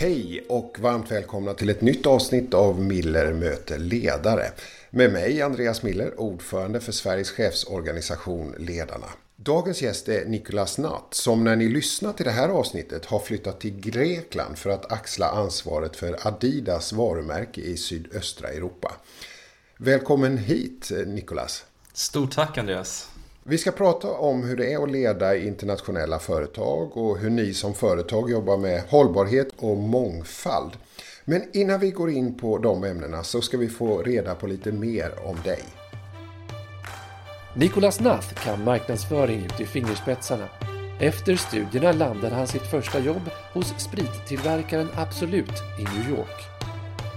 Hej och varmt välkomna till ett nytt avsnitt av Miller möter ledare. Med mig Andreas Miller, ordförande för Sveriges chefsorganisation Ledarna. Dagens gäst är Nicolas Natt som när ni lyssnar till det här avsnittet har flyttat till Grekland för att axla ansvaret för Adidas varumärke i sydöstra Europa. Välkommen hit Nicolas. Stort tack Andreas. Vi ska prata om hur det är att leda internationella företag och hur ni som företag jobbar med hållbarhet och mångfald. Men innan vi går in på de ämnena så ska vi få reda på lite mer om dig. Nicolas Nath kan marknadsföring ut i fingerspetsarna. Efter studierna landade han sitt första jobb hos sprittillverkaren Absolut i New York.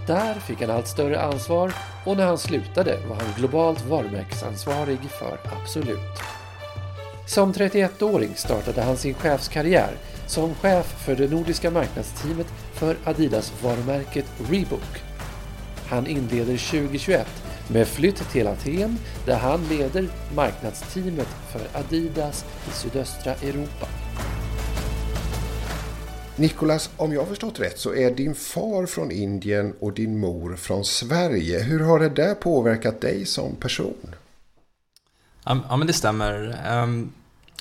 Där fick han allt större ansvar och när han slutade var han globalt varumärkesansvarig för Absolut. Som 31-åring startade han sin chefskarriär som chef för det nordiska marknadsteamet för Adidas-varumärket Reebok. Han inleder 2021 med flytt till Aten där han leder marknadsteamet för Adidas i sydöstra Europa. Nikolas, om jag har förstått rätt så är din far från Indien och din mor från Sverige. Hur har det där påverkat dig som person? Ja, men det stämmer. Ehm,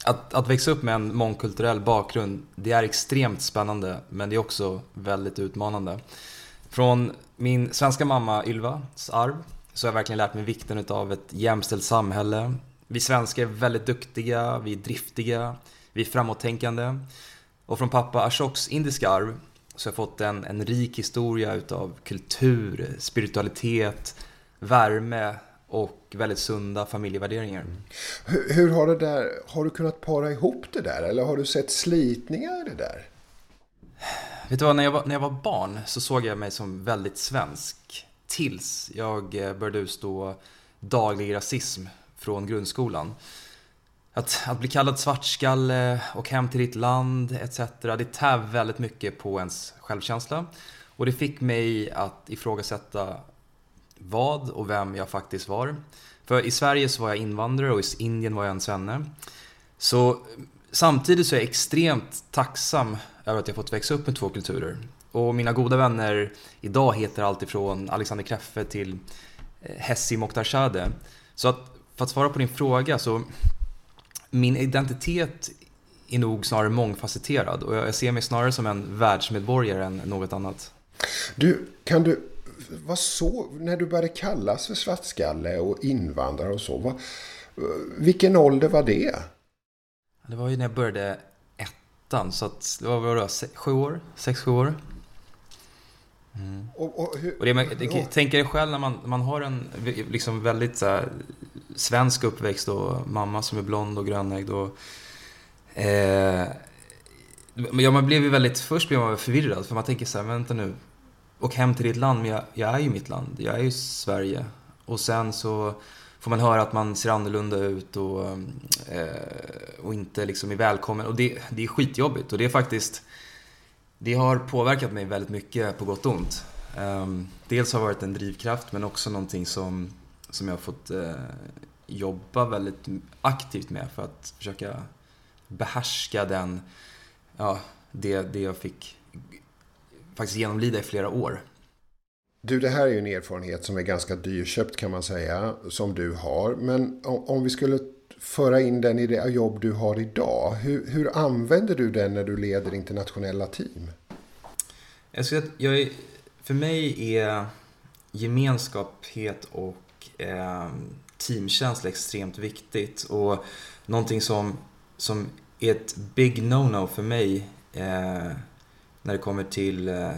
att, att växa upp med en mångkulturell bakgrund, det är extremt spännande, men det är också väldigt utmanande. Från min svenska mamma Ylvas arv så har jag verkligen lärt mig vikten av ett jämställt samhälle. Vi svenskar är väldigt duktiga, vi är driftiga, vi är framåttänkande. Och från pappa Ashoks indiska arv så har jag fått en, en rik historia utav kultur, spiritualitet, värme och väldigt sunda familjevärderingar. Hur, hur, har det där, har du kunnat para ihop det där eller har du sett slitningar i det där? Vet du vad, när jag, var, när jag var barn så såg jag mig som väldigt svensk. Tills jag eh, började utstå daglig rasism från grundskolan. Att, att bli kallad svartskalle, och hem till ditt land etc. Det tär väldigt mycket på ens självkänsla. Och det fick mig att ifrågasätta vad och vem jag faktiskt var. För i Sverige så var jag invandrare och i Indien var jag en svenne. Så samtidigt så är jag extremt tacksam över att jag fått växa upp med två kulturer. Och mina goda vänner idag heter alltifrån Alexander Kreffe till eh, Hessi Mokhtarshade. Så att, för att svara på din fråga så min identitet är nog snarare mångfacetterad och jag ser mig snarare som en världsmedborgare än något annat. Du, kan du, vad så, när du började kallas för svartskalle och invandrare och så, vad, vilken ålder var det? Det var ju när jag började ettan, så att det var vadå, sju år? Sex, sju år. Mm. Och, och, hur, och det, det, tänk er själv när man, man har en liksom väldigt så här, svensk uppväxt och mamma som är blond och grönögd och... Eh, ja, man blev ju väldigt... Först blev man förvirrad för man tänker så här, vänta nu. Och hem till ditt land, men jag, jag är ju mitt land. Jag är ju Sverige. Och sen så får man höra att man ser annorlunda ut och, eh, och inte liksom är välkommen. Och det, det är skitjobbigt och det är faktiskt... Det har påverkat mig väldigt mycket på gott och ont. Um, dels har det varit en drivkraft men också någonting som, som jag har fått uh, jobba väldigt aktivt med för att försöka behärska den, ja, det, det jag fick faktiskt genomlida i flera år. Du, det här är ju en erfarenhet som är ganska dyrköpt kan man säga, som du har. Men om, om vi skulle föra in den i det jobb du har idag, hur, hur använder du den när du leder internationella team? Jag skulle, jag för mig är gemenskaphet och eh, teamkänsla extremt viktigt och någonting som, som är ett big no-no för mig eh, när det kommer till eh,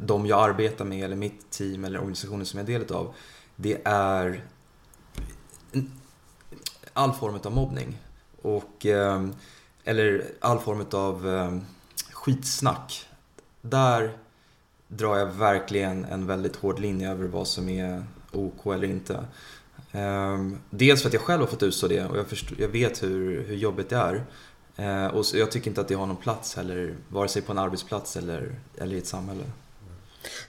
de jag arbetar med eller mitt team eller organisationen som jag är del av. Det är all form av mobbning. Och, eh, eller all form av eh, skitsnack. Där drar jag verkligen en väldigt hård linje över vad som är OK eller inte. Ehm, dels för att jag själv har fått utstå det och jag, förstår, jag vet hur, hur jobbigt det är. Ehm, och jag tycker inte att det har någon plats heller, vare sig på en arbetsplats eller, eller i ett samhälle.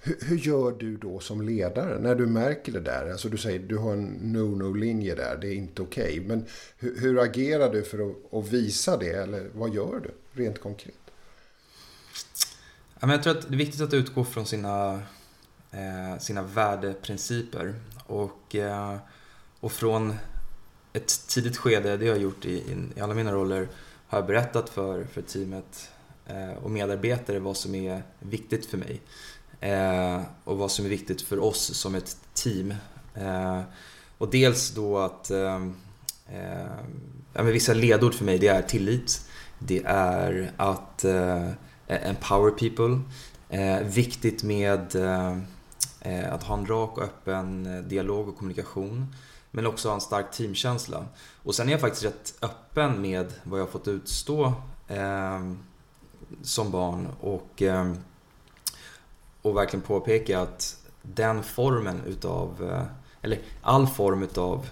Hur, hur, gör du då som ledare när du märker det där? Alltså du säger du har en no-no-linje där, det är inte okej. Okay. Men hur, hur, agerar du för att, att, visa det eller vad gör du rent konkret? Ja, men jag tror att det är viktigt att utgå från sina, eh, Eh, sina värdeprinciper. Och, eh, och från ett tidigt skede, det har jag gjort i, i alla mina roller, har jag berättat för, för teamet eh, och medarbetare vad som är viktigt för mig. Eh, och vad som är viktigt för oss som ett team. Eh, och dels då att eh, eh ja, men vissa ledord för mig det är tillit. Det är att eh, e-, empower people. Eh, viktigt med eh, Eh, att ha en rak och öppen eh, dialog och kommunikation. Men också ha en stark teamkänsla. Och sen är jag faktiskt rätt öppen med vad jag har fått utstå eh, som barn. Och, eh, och verkligen påpeka att den formen utav, eh, eller all form utav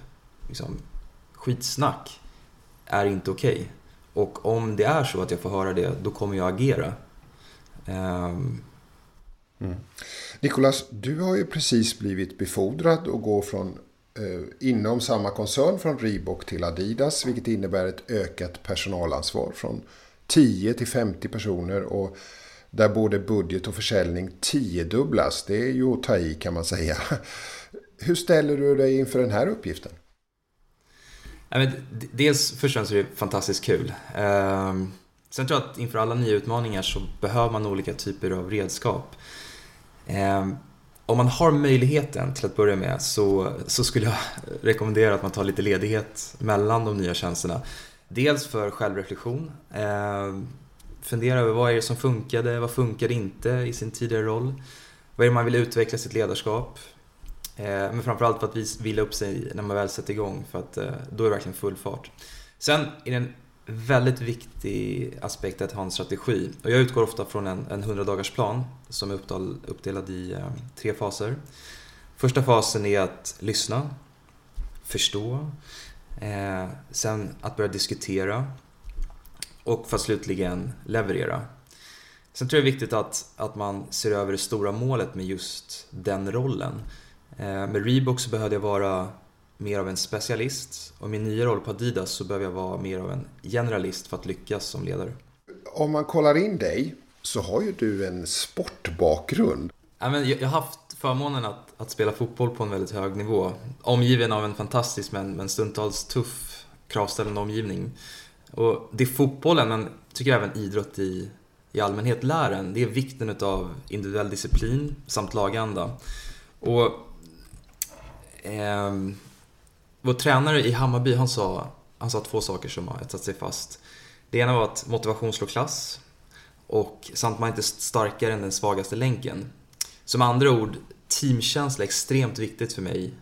liksom, skitsnack är inte okej. Okay. Och om det är så att jag får höra det, då kommer jag agera. Ehm. Mm. Nikolas, du har ju precis blivit befordrad och går från eh, inom samma koncern från Reebok till Adidas, vilket innebär ett ökat personalansvar från 10 till 50 personer och där både budget och försäljning tiodubblas. Det är ju att ta i kan man säga. Hur ställer du dig inför den här uppgiften? dels först och är det fantastiskt kul. Ehm, sen tror jag att inför alla nya utmaningar så behöver man olika typer av redskap. Ehm, om man har möjligheten till att börja med så, så skulle jag rekommendera att man tar lite ledighet mellan de nya tjänsterna. Dels för självreflektion. Eh, fundera över vad är det som funkade, vad funkade inte i sin tidigare roll? Vad är det man vill utveckla sitt ledarskap? Eh, men framförallt för att vila upp sig när man väl sätter igång för att eh, då är det verkligen full fart. Sen är den väldigt viktig aspekt att ha en strategi. Och jag utgår ofta från en, en 100-dagarsplan som är uppdelad i eh, tre faser. Första fasen är att lyssna, förstå, eh, sen att börja diskutera och för att slutligen leverera. Sen tror jag det är viktigt att, att man ser över det stora målet med just den rollen. Eh, med Reebok så behövde jag vara mer av en specialist och min nya roll på Adidas så behöver jag vara mer av en generalist för att lyckas som ledare. Om man kollar in dig så har ju du en sportbakgrund. Ja, men jag, har haft förmånen att, att spela fotboll på en väldigt hög nivå. Omgiven av en fantastisk men, men stundtals tuff, kravställande omgivning. Och det fotbollen, men tycker jag även idrott i, i allmänhet lär en, det är vikten av individuell disciplin samt laganda. Och eh, vår tränare i Hammarby, han sa, han sa två saker som har etsat sig fast. Det ena var att motivation slår klass och samt man är inte starkare än den svagaste länken. Som andra ord, teamkänsla är extremt viktigt för mig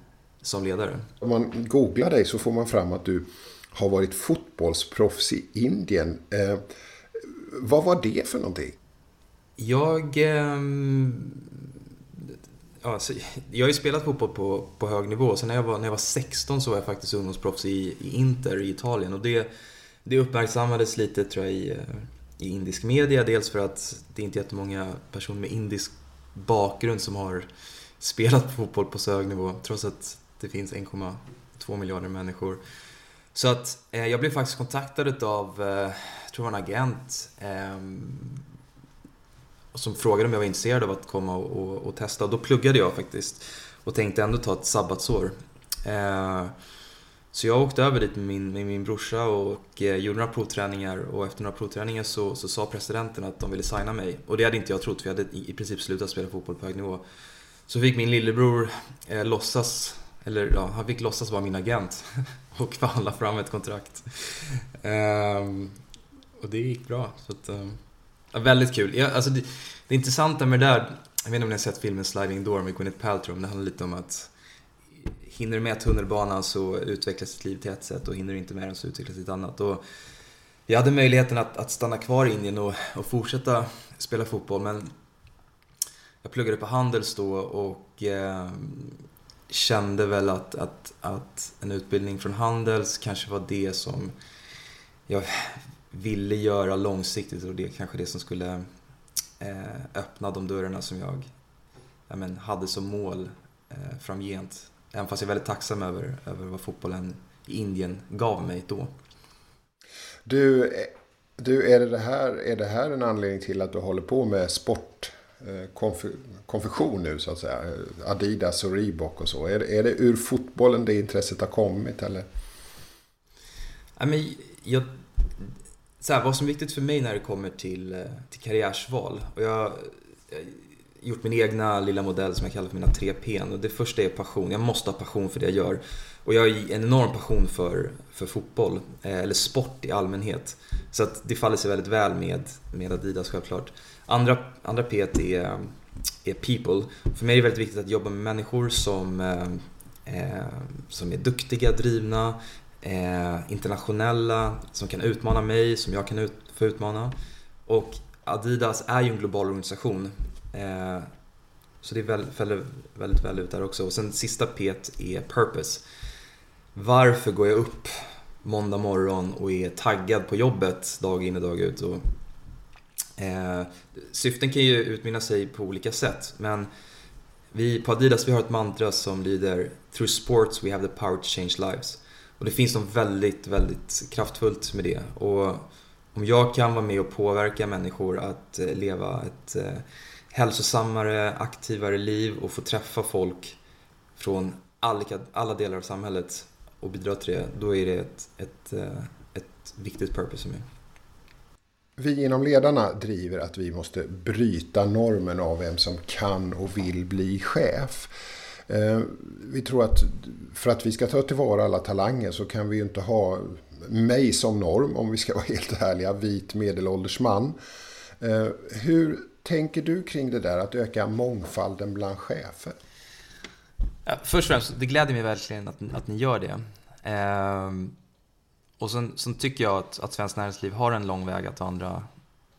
som ledare. Om man googlar dig så får man fram att du har varit fotbollsproffs i Indien. Eh, vad var det för någonting? Jag... Eh, alltså, jag har ju spelat fotboll på, på hög nivå. Sen när jag, var, när jag var 16 så var jag faktiskt ungdomsproffs i, i Inter i Italien. Och det, det uppmärksammades lite tror jag i, eh, i indisk media. Dels för att det är inte jättemånga personer med indisk bakgrund som har spelat fotboll på så hög nivå. Trots att det finns 1,2 miljarder människor. Så att eh, jag blev faktiskt kontaktad av, eh, jag tror det var en agent, eh, som frågade om jag var intresserad av att komma och, och, och, testa. Och då pluggade jag faktiskt och tänkte ändå ta ett sabbatsår. Eh, så jag åkte över dit med min, med min brorsa och eh, gjorde några provträningar och efter några provträningar så, så sa presidenten att de ville signa mig. Och det hade inte jag trott för jag hade i, i princip slutat spela fotboll på hög nivå. Så fick min lillebror eh, låtsas, eller ja, han fick låtsas vara min agent och förhandla fram ett kontrakt. Um, och det gick bra. Så att, ehm, Ja, väldigt kul. Ja, alltså det, det intressanta med det där, jag vet inte om ni har sett filmen Sliding Door med Gwyneth Paltrow, men det handlar lite om att hinner du med tunnelbanan så utvecklas ditt liv till ett sätt och hinner du inte med den så utvecklas ditt annat. Och jag hade möjligheten att, att stanna kvar i Indien och, och fortsätta spela fotboll men jag pluggade på Handels då och eh, kände väl att, att, att en utbildning från Handels kanske var det som jag ville göra långsiktigt och det kanske det som skulle eh, öppna de dörrarna som jag, jag men, hade som mål eh, framgent. Även fast jag är väldigt tacksam över, över vad fotbollen i Indien gav mig då. Du, eh, Du, är det, här, är det här en anledning till att du håller på med sportkonfektion eh, nu så att säga? Adidas och Reebok och så. Är är det ur fotbollen det intresset har kommit eller? Ja, men jag, så här, vad som är viktigt för mig när det kommer till, eh, till karriärsval. Och jag har gjort min egna lilla modell som jag kallar för mina tre P. Och det första är passion. Jag måste ha passion för det jag gör. Och jag har en enorm passion för, för fotboll, eh, eller sport i allmänhet. Så att det faller sig väldigt väl med, med Adidas självklart. Andra, andra P är, är people. För mig är det väldigt viktigt att jobba med människor som, eh, eh som är duktiga, drivna, eh, internationella, som kan utmana mig, som jag kan ut, få utmana. Och Adidas är ju en global organisation. Eh, så det fäller väldigt, väldigt, väldigt väl ut där också. Och sen sista P är purpose. Varför går jag upp måndag morgon och är taggad på jobbet dag in och dag ut? Och, eh, syften kan ju utmynna sig på olika sätt men vi på Adidas vi har ett mantra som lyder “Through sports we have the power to change lives” Och det finns något väldigt, väldigt kraftfullt med det. Och om jag kan vara med och påverka människor att eh, leva ett eh, hälsosammare, aktivare liv och få träffa folk från alla, alla delar av samhället och bidra till det, då är det ett, ett, eh, ett viktigt purpose för mig. Vi inom ledarna driver att vi måste bryta normen av vem som kan och vill bli chef. Eh, vi tror att för att vi ska ta tillvara alla talanger så kan vi ju inte ha mig som norm, om vi ska vara helt ärliga, vit medelålders man. Eh, hur tänker du kring det där att öka mångfalden bland chefer? Ja, först och främst, det gläder mig verkligen att, att ni gör det. Ehm, och sen, sen, tycker jag att, att Svenskt Näringsliv har en lång väg att vandra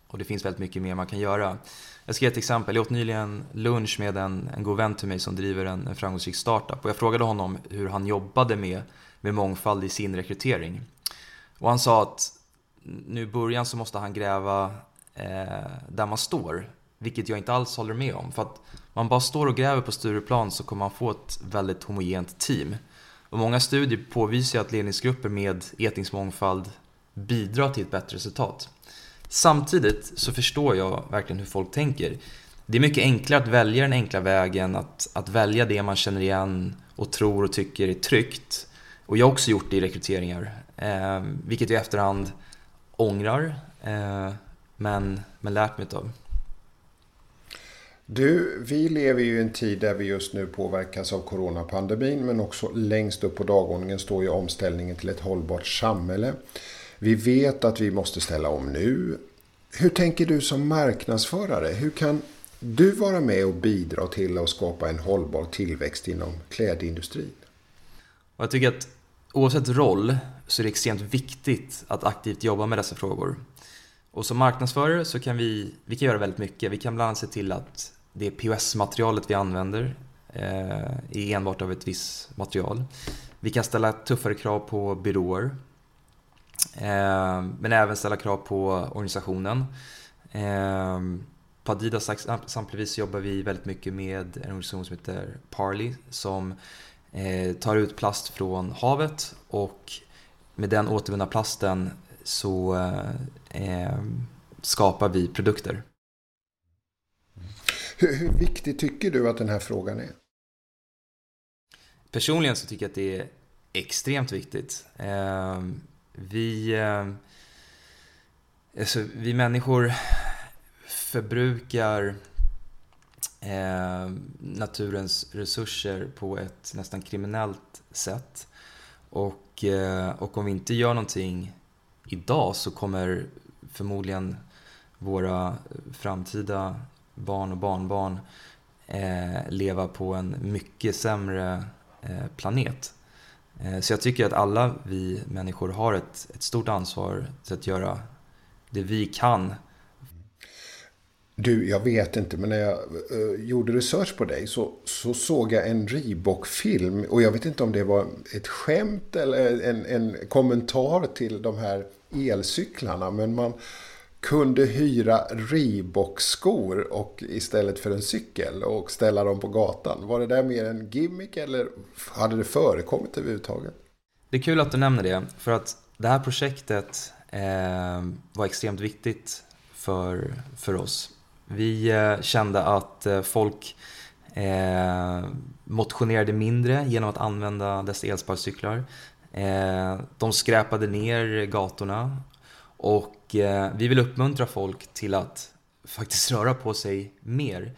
och det finns väldigt mycket mer man kan göra. Jag ska ge ett exempel. Jag åt nyligen lunch med en, en god vän till mig som driver en, en framgångsrik startup och jag frågade honom hur han jobbade med, med mångfald i sin rekrytering. Och han sa att nu i början så måste han gräva eh, där man står. Vilket jag inte alls håller med om. För att man bara står och gräver på Stureplan så kommer man få ett väldigt homogent team. Och många studier påvisar att ledningsgrupper med etnisk mångfald bidrar till ett bättre resultat. Samtidigt så förstår jag verkligen hur folk tänker. Det är mycket enklare att välja den enkla vägen, att, att välja det man känner igen och tror och tycker är tryggt. Och jag har också gjort det i rekryteringar, eh, vilket jag i efterhand ångrar, eh, men, men lärt mig av. Du, vi lever ju i en tid där vi just nu påverkas av coronapandemin men också längst upp på dagordningen står ju omställningen till ett hållbart samhälle. Vi vet att vi måste ställa om nu. Hur tänker du som marknadsförare? Hur kan du vara med och bidra till att skapa en hållbar tillväxt inom klädindustrin? Jag tycker att oavsett roll så är det extremt viktigt att aktivt jobba med dessa frågor. Och som marknadsförare så kan vi, vi kan göra väldigt mycket. Vi kan bland annat se till att det POS-materialet vi använder eh, är enbart av ett visst material. Vi kan ställa tuffare krav på byråer men även ställa krav på organisationen. Eh, på Adidas exempelvis jobbar vi väldigt mycket med en organisation som heter Parley som eh, tar ut plast från havet och med den återvunna plasten så skapar vi produkter. Hur, hur viktig tycker du att den här frågan är? Personligen så tycker jag att det är extremt viktigt vi, eh, alltså, vi människor förbrukar eh, naturens resurser på ett nästan kriminellt sätt. Och, eh, och om vi inte gör någonting idag så kommer förmodligen våra framtida barn och barnbarn eh, leva på en mycket sämre eh, planet. Eh, så jag tycker att alla vi människor har ett, ett stort ansvar till att göra det vi kan. Du, jag vet inte, men när jag uh, gjorde research på dig så, så såg jag en Reebok-film. Och jag vet inte om det var ett skämt eller en, en kommentar till de här elcyklarna. Men man kunde hyra Reebok-skor och istället för en cykel och ställa dem på gatan. Var det där mer en gimmick eller hade det förekommit överhuvudtaget? Det är kul att du nämner det, för att det här projektet eh, var extremt viktigt för, för oss. Vi eh, kände att eh, folk eh, motionerade mindre genom att använda dessa elsparkcyklar. Eh, de skräpade ner gatorna och eh, vi vill uppmuntra folk till att faktiskt röra på sig mer.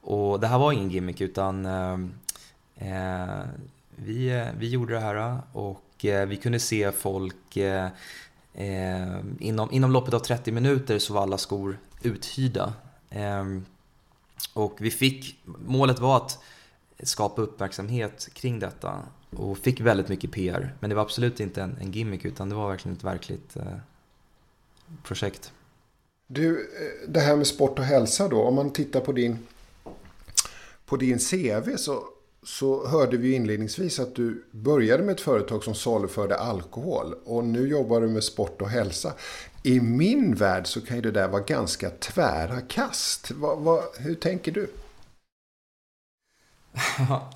Och det här var ingen gimmick utan eh, eh vi, eh, vi gjorde det här eh, och vi kunde se folk Eh, inom, inom loppet av 30 minuter så var alla skor uthyrda. Eh, och vi fick, målet var att skapa uppmärksamhet kring detta och fick väldigt mycket PR. Men det var absolut inte en, en gimmick utan det var verkligen ett verkligt eh, projekt. Du, eh, det här med sport och hälsa då. Om man tittar på din, på din CV så, så hörde vi inledningsvis att du började med ett företag som saluförde alkohol. Och nu jobbar du med sport och hälsa. I min värld så kan ju det där vara ganska tvära kast. Vad, vad, hur tänker du?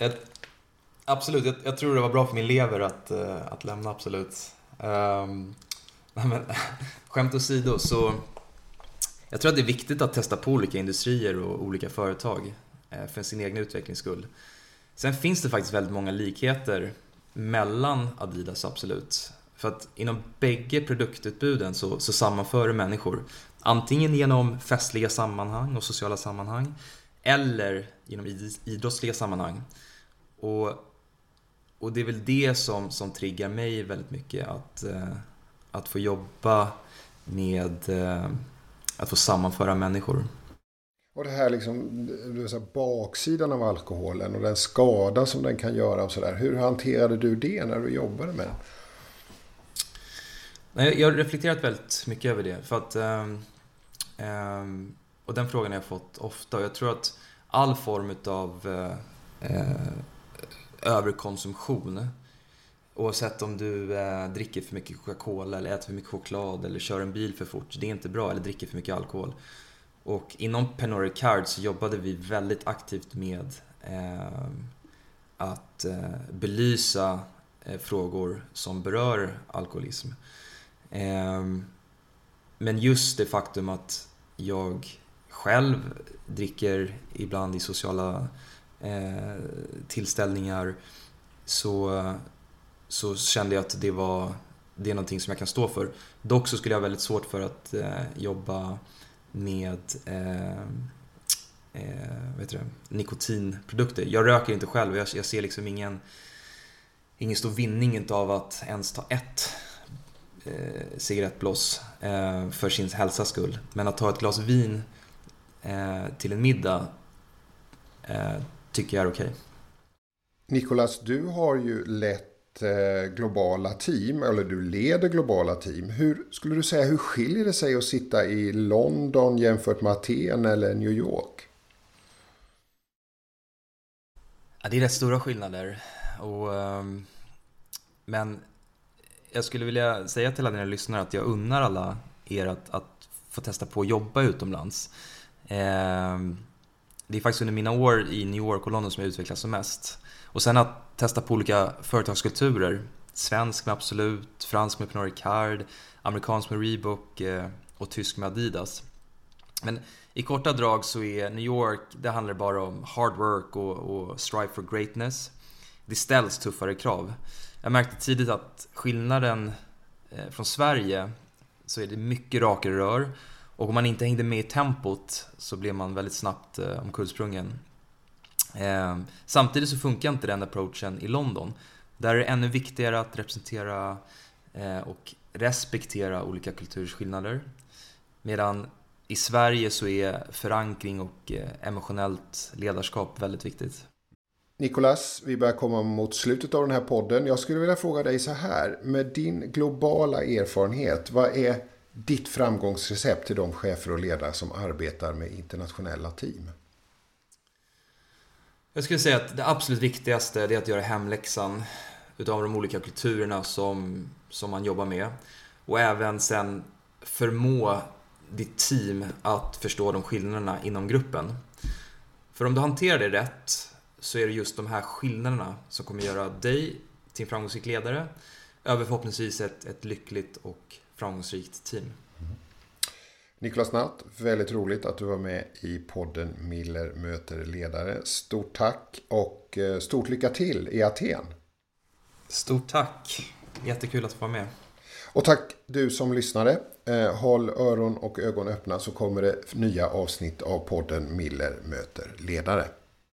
Absolut, jag, jag, tror det var bra för min lever att, uh, att lämna, absolut. Um, men, skämt åsido, så jag tror att det är viktigt att testa på olika industrier och olika företag eh, för sin egen utvecklings skull. Sen finns det faktiskt väldigt många likheter mellan Adidas, absolut. För att inom bägge produktutbuden så, så sammanför det människor. Antingen genom festliga sammanhang och sociala sammanhang eller genom idrottsliga sammanhang. Och och det är väl det som, som triggar mig väldigt mycket. Att, eh, att få jobba med eh, att få sammanföra människor. Och det här liksom, det baksidan av alkoholen och den skada som den kan göra och sådär. Hur hanterade du det när du jobbade med den? Jag har reflekterat väldigt mycket över det. För att, um, och den frågan har jag fått ofta. Jag tror att all form av uh, överkonsumtion. Oavsett om du eh, dricker för mycket Coca-Cola eller äter för mycket choklad eller kör en bil för fort. Det är inte bra. Eller dricker för mycket alkohol. Och inom Pernod Ricard så jobbade vi väldigt aktivt med eh, att eh, belysa eh, frågor som berör alkoholism. Ehm, men just det faktum att jag själv dricker ibland i sociala eh, tillställningar så, så kände jag att det var det är någonting som jag kan stå för. Dock så skulle jag ha väldigt svårt för att eh, jobba med eh, eh, vet du, nikotinprodukter. Jag röker inte själv jag, jag ser liksom ingen, ingen stor vinning av att ens ta ett eh, cigarettblås eh, för sin hälsas skull. Men att ta ett glas vin eh, till en middag eh, tycker jag är okej. Okay. Nikolas, du har ju lett Eh, globala team, eller du leder globala team. Hur skulle du säga, hur skiljer det sig att sitta i London jämfört med Aten eller New York? Ja, det är rätt stora skillnader. Och, ehm, men jag skulle vilja säga till alla dina lyssnare att jag unnar alla er att, att få testa på att jobba utomlands. Ehm, det är faktiskt under mina år i New York och London som jag utvecklats som mest. Och sen att testa på olika företagskulturer. Svensk med Absolut, fransk med Pernod Ricard, amerikansk med Reebok eh, och tysk med Adidas. Men i korta drag så är New York, det handlar bara om hard work och, och strive for greatness. Det ställs tuffare krav. Jag märkte tidigt att skillnaden eh, från Sverige så är det mycket rakare rör och om man inte hängde med i tempot så blev man väldigt snabbt eh, omkullsprungen. Eh, samtidigt så funkar inte den approachen i London. Där är det ännu viktigare att representera eh, och respektera olika kulturskillnader. Medan i Sverige så är förankring och eh, emotionellt ledarskap väldigt viktigt. Nikolas, vi börjar komma mot slutet av den här podden. Jag skulle vilja fråga dig så här. Med din globala erfarenhet, vad är ditt framgångsrecept till de chefer och ledare som arbetar med internationella team? Jag skulle säga att det absolut viktigaste är att göra hemläxan utav de olika kulturerna som, som man jobbar med. Och även sen förmå ditt team att förstå de skillnaderna inom gruppen. För om du hanterar det rätt så är det just de här skillnaderna som kommer göra dig till en framgångsrik ledare över förhoppningsvis ett, ett lyckligt och framgångsrikt team. Niklas Natt, väldigt roligt att du var med i podden Miller möter ledare. Stort tack och eh, stort lycka till i Aten. Stort tack. Jättekul att få vara med. Och tack du som lyssnade. Eh, håll öron och ögon öppna så kommer det nya avsnitt av podden Miller möter ledare.